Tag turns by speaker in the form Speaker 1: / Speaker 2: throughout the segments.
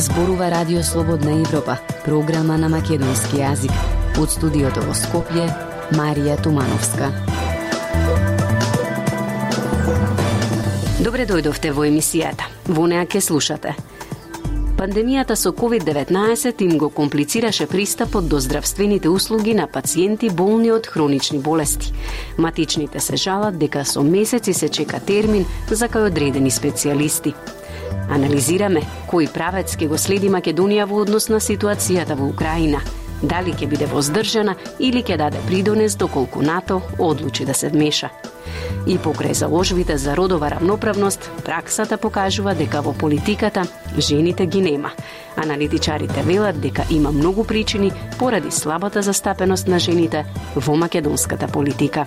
Speaker 1: Зборува Радио Слободна Европа, програма на македонски јазик. Од студиото во Скопје, Марија Тумановска. Добре дојдовте во емисијата. Во неа ке слушате. Пандемијата со COVID-19 им го комплицираше пристапот до здравствените услуги на пациенти болни од хронични болести. Матичните се жалат дека со месеци се чека термин за кај одредени специјалисти. Анализираме кој правец ќе го следи Македонија во однос на ситуацијата во Украина. Дали ќе биде воздржана или ќе даде придонес доколку НАТО одлучи да се вмеша. И покрај заложбите за родова рамноправност, праксата покажува дека во политиката жените ги нема. Аналитичарите велат дека има многу причини поради слабата застапеност на жените во македонската политика.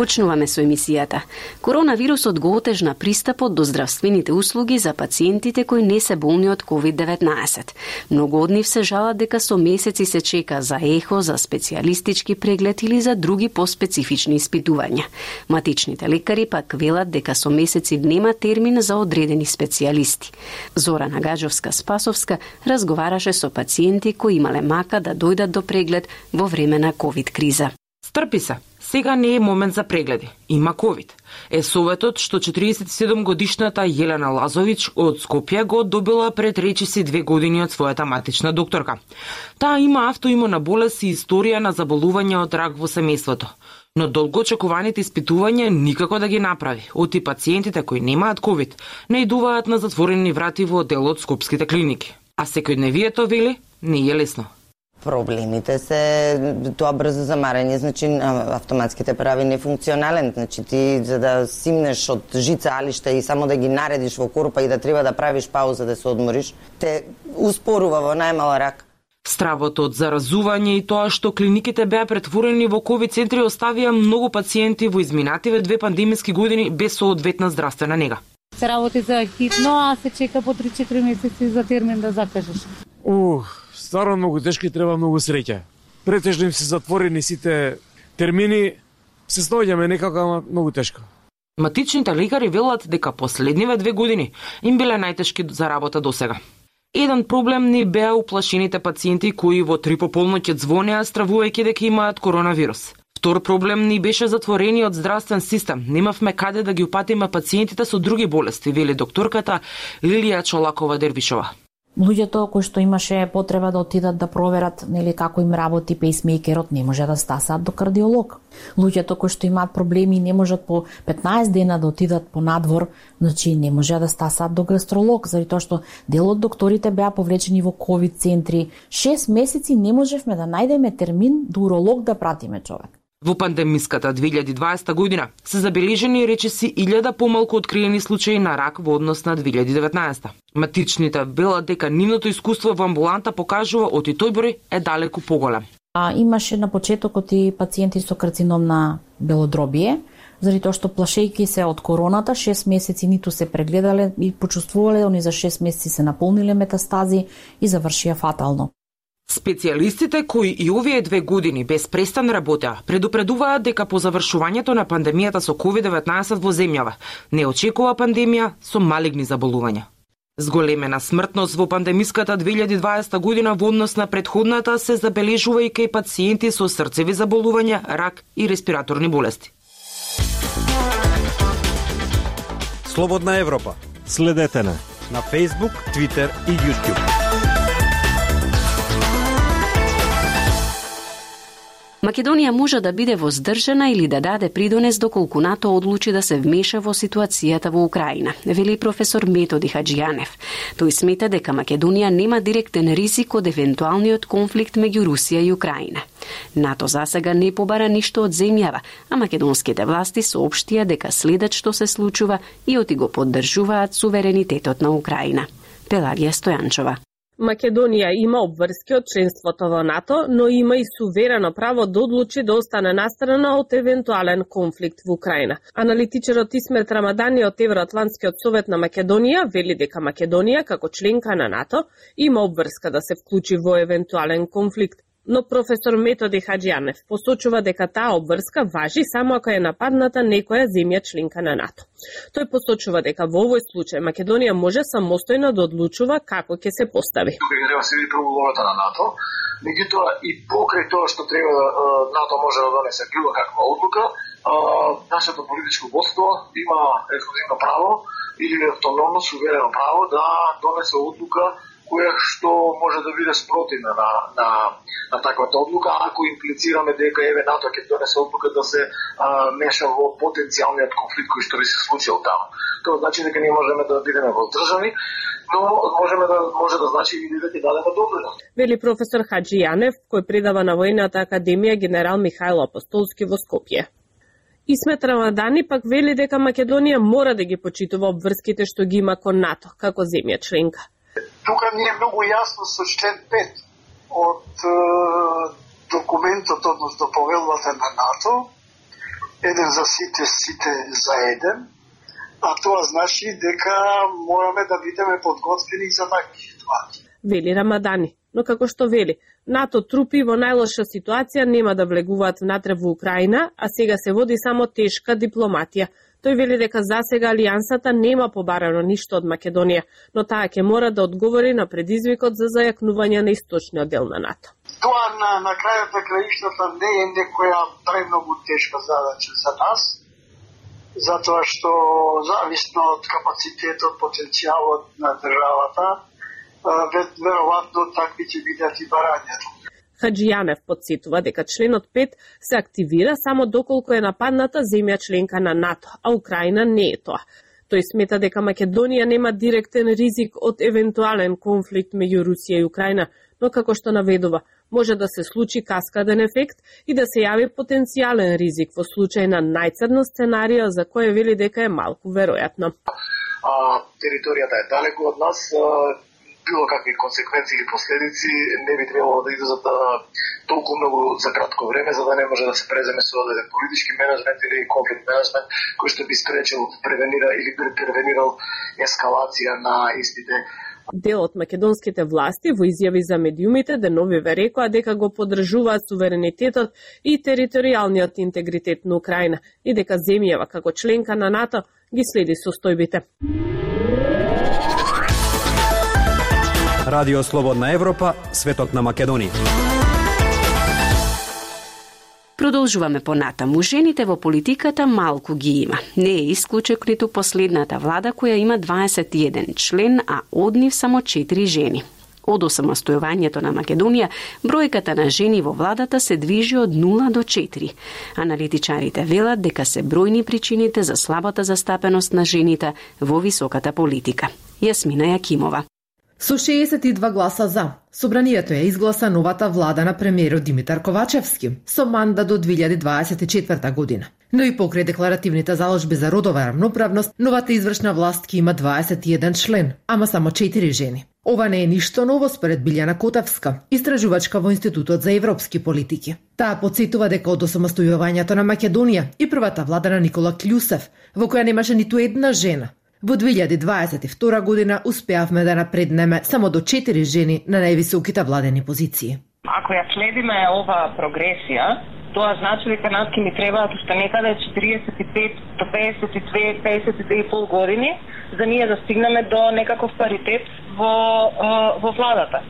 Speaker 1: Почнуваме со емисијата. Коронавирусот го отежна пристапот до здравствените услуги за пациентите кои не се болни од COVID-19. Многу од нив се жалат дека со месеци се чека за ехо, за специјалистички преглед или за други поспецифични испитувања. Матичните лекари пак велат дека со месеци нема термин за одредени специјалисти. Зора Нагаджовска Спасовска разговараше со пациенти кои имале мака да дојдат до преглед во време на COVID криза.
Speaker 2: Стрпи се. Сега не е момент за прегледи. Има ковид. Е советот што 47 годишната Јелена Лазович од Скопје го добила пред речиси две години од својата матична докторка. Таа има автоимуна болест и историја на заболување од рак во семејството. Но долго очекуваните испитувања никако да ги направи. Оти пациентите кои немаат ковид наидуваат на затворени врати во делот скопските клиники. А секојдневието вели не е лесно.
Speaker 3: Проблемите се тоа брзо замарање, значи автоматските прави нефункционален, значи ти за да симнеш од жица алишта и само да ги наредиш во корпа и да треба да правиш пауза да се одмориш, те успорува во најмал рак.
Speaker 2: Стравот од заразување и тоа што клиниките беа претворени во ковид центри оставија многу пациенти во изминативе две пандемиски години без соодветна здравствена нега.
Speaker 4: Се работи за хитно, а се чека по 3-4 месеци за термин да закажеш.
Speaker 5: Ух, стварно многу тешко и треба многу среќа. Претежно им се затворени сите термини, се снаоѓаме некако, ама многу тешко.
Speaker 2: Матичните лекари велат дека последниве две години им биле најтешки за работа до сега. Еден проблем ни беа уплашените пациенти кои во три пополноќе звонеа стравувајќи дека имаат коронавирус. Втор проблем ни беше затворениот здравствен систем. Немавме каде да ги упатиме пациентите со други болести, вели докторката Лилија Чолакова Дервишова
Speaker 6: луѓето кои што имаше потреба да отидат да проверат нели како им работи пейсмейкерот не може да стасат до кардиолог. Луѓето кои што имаат проблеми не можат по 15 дена да отидат по надвор, значи не може да стасат до гастролог, заради тоа што дел од докторите беа повлечени во ковид центри. 6 месеци не можевме да најдеме термин до уролог да пратиме човек.
Speaker 2: Во пандемиската 2020 година се забележени речиси илјада помалку откриени случаи на рак во однос на 2019. Матичните велат дека нивното искуство во амбуланта покажува оти тој број е далеку поголем.
Speaker 6: А, имаше на почетокот и пациенти со карцином на белодробие, заради тоа што плашејки се од короната, 6 месеци ниту се прегледале и почувствувале, они за 6 месеци се наполниле метастази и завршија фатално.
Speaker 2: Специјалистите кои и овие две години без престан работеа, предупредуваат дека по завршувањето на пандемијата со COVID-19 во земјава не очекува пандемија со малигни заболувања. Зголемена смртност во пандемиската 2020 година во однос на предходната се забележува и кај пациенти со срцеви заболувања, рак и респираторни болести.
Speaker 7: Слободна Европа.
Speaker 8: Следете на
Speaker 7: на Facebook, Twitter и YouTube.
Speaker 1: Македонија може да биде воздржана или да даде придонес доколку НАТО одлучи да се вмеша во ситуацијата во Украина, вели професор Методи Хаджијанев. Тој смета дека Македонија нема директен ризик од евентуалниот конфликт меѓу Русија и Украина. НАТО за сега не побара ништо од земјава, а македонските власти соопштија дека следат што се случува и оти го поддржуваат суверенитетот на Украина. Пелагија Стојанчова
Speaker 9: Македонија има обврски од членството во НАТО, но има и суверено право да одлучи да остане настрана од евентуален конфликт во Украина. Аналитичарот Исмет Рамадани од Евроатлантскиот совет на Македонија вели дека Македонија, како членка на НАТО, има обврска да се вклучи во евентуален конфликт но професор Методи Хаджијанев посочува дека таа обврска важи само ако е нападната некоја земја членка на НАТО. Тој посочува дека во овој случај Македонија може самостојно да одлучува како ќе се постави.
Speaker 10: Тука треба се види прво улогата на НАТО, меѓутоа и покрај тоа што треба да НАТО може да донесе било каква одлука, нашето политичко водство има ексклузивно право или автономно суверено право да донесе одлука која што може да биде спротивна на, на, на таквата одлука, ако имплицираме дека еве НАТО ќе донесе одлука да се а, меша во потенцијалниот конфликт кој што би се случил таму. Тоа значи дека ние можеме да бидеме воздржани, но можеме да може да значи и да ќе дадеме добро.
Speaker 9: Вели професор Хаджи Јанев, кој предава на Војната академија генерал Михајло Апостолски во Скопје. Исмет Рамадани пак вели дека Македонија мора да ги почитува обврските што ги има кон НАТО, како земја членка.
Speaker 11: Тука не е многу јасно со член 5 од е, документот, односно повелбата на НАТО, еден за сите, сите за еден, а тоа значи дека мораме да бидеме подготвени за такви ситуации.
Speaker 9: Вели Рамадани, но како што вели, НАТО трупи во најлоша ситуација нема да влегуваат внатре во Украина, а сега се води само тешка дипломатија – Тој вели дека за сега алијансата нема побарано ништо од Македонија, но таа ќе мора да одговори на предизвикот за зајакнување на источниот дел на НАТО.
Speaker 11: Тоа на, на крајот на краиштата не е некоја премногу тешка задача за нас, затоа што зависно од капацитетот, потенцијалот на државата, веројатно такви ќе бидат и барањата.
Speaker 9: Хаджијанев подсетува дека членот 5 се активира само доколку е нападната земја членка на НАТО, а Украина не е тоа. Тој смета дека Македонија нема директен ризик од евентуален конфликт меѓу Русија и Украина, но како што наведува, може да се случи каскаден ефект и да се јави потенцијален ризик во случај на најцрно сценарио за кое вели дека е малку веројатно.
Speaker 10: А, територијата е далеку од нас, било какви консеквенции или последици не би требало да излезат толку многу за кратко време за да не може да се преземе со одреден политички менеджмент или конфликт менеджмент кој што би спречил, превенира или превенирал ескалација на истите
Speaker 9: Дел од македонските власти во изјави за медиумите да деновиве рекоа дека го подржуваат суверенитетот и територијалниот интегритет на Украина и дека земјава како членка на НАТО ги следи состојбите.
Speaker 7: Радио Слободна Европа, светот на Македонија.
Speaker 1: Продолжуваме понатаму. Жените во политиката малку ги има. Не е исклучек ниту последната влада која има 21 член, а од нив само 4 жени. Од осамостојувањето на Македонија, бројката на жени во владата се движи од 0 до 4. Аналитичарите велат дека се бројни причините за слабата застапеност на жените во високата политика. Јасмина Јакимова.
Speaker 12: Со 62 гласа за, Собранието ја изгласа новата влада на премиерот Димитар Ковачевски со манда до 2024 година. Но и покрај декларативните заложби за родова равноправност, новата извршна власт ќе има 21 член, ама само 4 жени. Ова не е ништо ново според Билјана Котевска, истражувачка во Институтот за европски политики. Таа подсетува дека од осамостојувањето на Македонија и првата влада на Никола Клюсев, во која немаше ниту една жена, Во 2022 година успеавме да напреднеме само до 4 жени на највисоките владени позиции.
Speaker 13: Ако ја следиме оваа прогресија, тоа значи дека нас ќе ни требаат уште некаде 45 до 52, 52 и пол години за ние да стигнеме до некаков паритет во, во владата,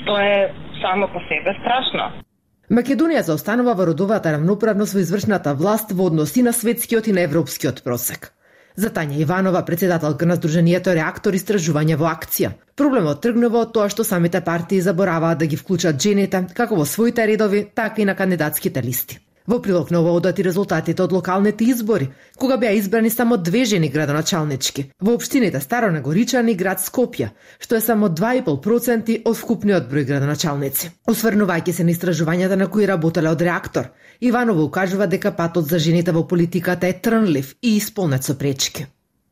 Speaker 13: што е само по себе страшно.
Speaker 12: Македонија заостанува во родовата равноправност во извршната власт во односи на светскиот и на европскиот просек. За Тања Иванова, председателка на Сдруженијето Реактор истражување во акција. Проблемот тргнува од тоа што самите партии забораваат да ги вклучат жените како во своите редови, така и на кандидатските листи. Во прилог на ова одати резултатите од локалните избори, кога беа избрани само две жени градоначалнички, во општините Старо Нагоричан и град Скопје, што е само 2,5% од вкупниот број градоначалници. Осврнувајќи се на истражувањата на кои работеле од реактор, Иванова укажува дека патот за жените во политиката е трнлив и исполнет со пречки.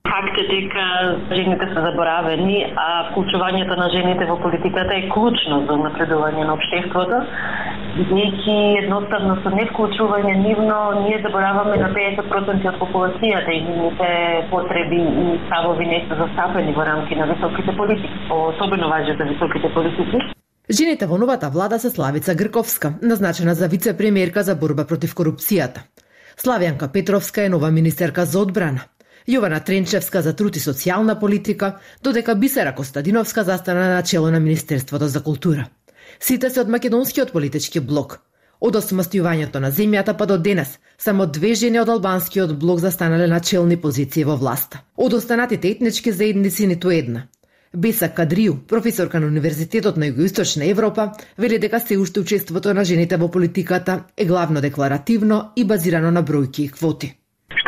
Speaker 13: Факт е дека жените се заборавени, а вклучувањето на жените во политиката е клучно за напредување на обштеството Бидејќи едноставно со невклучување нивно, ние забораваме на 50% од популацијата и нивните потреби и ставови не се застапени во рамки на високите политики. Особено важи за високите политики.
Speaker 12: Жените во новата влада се Славица Грковска, назначена за вице-премиерка за борба против корупцијата. Славјанка Петровска е нова министерка за одбрана. Јована Тренчевска за труд и социјална политика, додека Бисера Костадиновска застана на чело на Министерството за култура. Сите се од македонскиот политички блок. Од осмостјувањето на земјата па до денес, само две жени од албанскиот блок застанале на челни позиции во власта. Од останатите етнички заедници ниту една. Беса Кадрију, професорка на Универзитетот на Југоисточна Европа, вели дека се уште учеството на жените во политиката е главно декларативно и базирано на бројки и квоти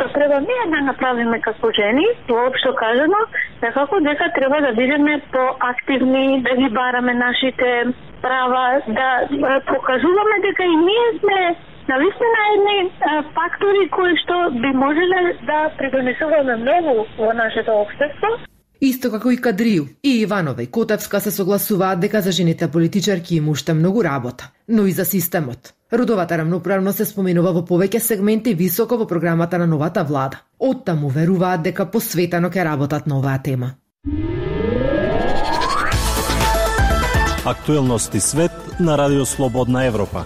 Speaker 14: што треба ние да направиме како жени, воопшто кажано, некако дека треба да бидеме поактивни, да ги бараме нашите права, да, да покажуваме дека и ние сме навистина едни фактори кои што би можеле да придонесуваме многу во нашето општество.
Speaker 12: Исто како и Кадрију, и Иванова и Котевска се согласуваат дека за жените политичарки им уште многу работа, но и за системот. Родовата рамноправност се споменува во повеќе сегменти високо во програмата на новата влада. Оттаму веруваат дека посветено ќе работат на оваа тема.
Speaker 8: Актуелности свет на Радио Слободна Европа.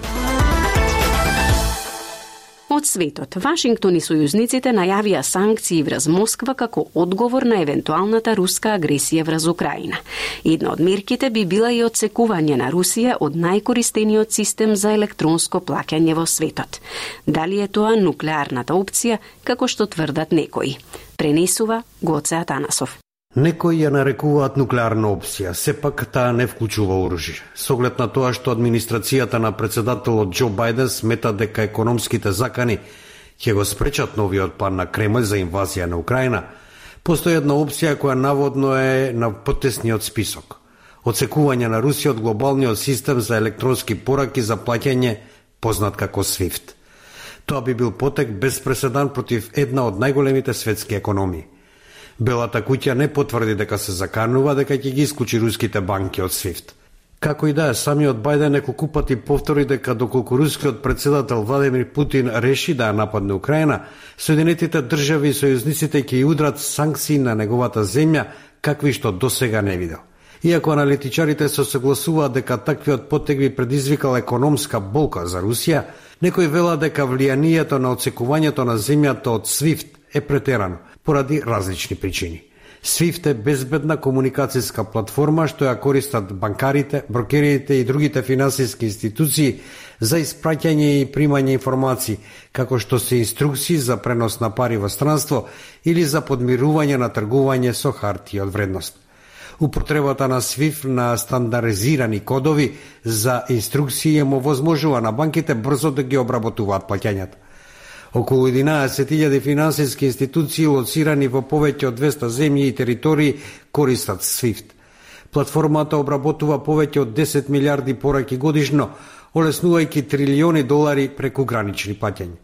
Speaker 1: Од светот, Вашингтон и сојузниците најавија санкции врз Москва како одговор на евентуалната руска агресија врз Украина. Една од мерките би била и одсекување на Русија од најкористениот систем за електронско плаќање во светот. Дали е тоа нуклеарната опција, како што тврдат некои? Пренесува Гоце Атанасов.
Speaker 7: Некои ја нарекуваат нуклеарна опција, сепак таа не вклучува оружје. Со оглед на тоа што администрацијата на председателот Џо Бајден смета дека економските закани ќе го спречат новиот план на Кремљ за инвазија на Украина, постои една опција која наводно е на потесниот список. Оцекување на Русија од глобалниот систем за електронски пораки за плаќање, познат како SWIFT. Тоа би бил потек без преседан против една од најголемите светски економии. Белата куќа не потврди дека се заканува дека ќе ги исклучи руските банки од SWIFT. Како и да е, самиот Бајден неколку пати повтори дека доколку рускиот председател Владимир Путин реши да ја нападне Украина, Соединетите држави и сојузниците ќе ја удрат санкции на неговата земја, какви што досега не видел. Иако аналитичарите се согласуваат дека таквиот потег би предизвикал економска болка за Русија, некои велат дека влијанието на оцекувањето на земјата од SWIFT е претерано – поради различни причини. SWIFT е безбедна комуникацијска платформа што ја користат банкарите, брокерите и другите финансиски институции за испраќање и примање информации, како што се инструкции за пренос на пари во странство или за подмирување на тргување со харти од вредност. Употребата на SWIFT на стандаризирани кодови за инструкции му возможува на банките брзо да ги обработуваат плаќањата. Околу 11.000 финансиски институции лоцирани во повеќе од 200 земји и територии користат SWIFT. Платформата обработува повеќе од 10 милиарди пораки годишно, олеснувајќи трилиони долари преку гранични плаќања.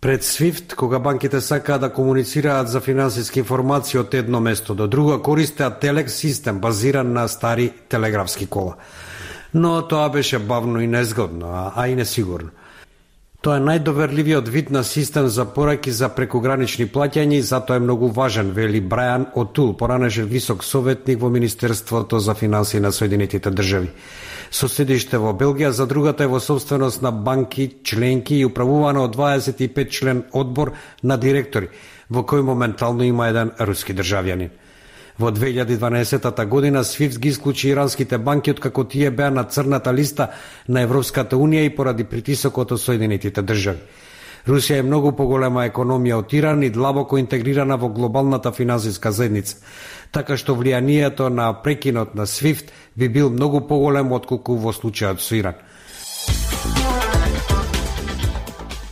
Speaker 7: Пред SWIFT, кога банките сакаат да комуницираат за финансиски информации од едно место до друго, користеат телек систем базиран на стари телеграфски кола. Но тоа беше бавно и незгодно, а, а и несигурно. Тоа е најдоверливиот вид на систем за пораки за прекогранични плаќања и затоа е многу важен, вели Брајан Отул, поранешен висок советник во Министерството за финансии на Соединетите држави. Со седиште во Белгија, за другата е во собственост на банки, членки и управувана од 25 член одбор на директори, во кој моментално има еден руски државјанин. Во 2012 година Свифт ги исклучи иранските банки откако тие беа на црната листа на Европската Унија и поради притисокот од Соединетите држави. Русија е многу поголема економија од Иран и длабоко интегрирана во глобалната финансиска заедница, така што влијанието на прекинот на Свифт би бил многу поголем отколку во случајот со Иран.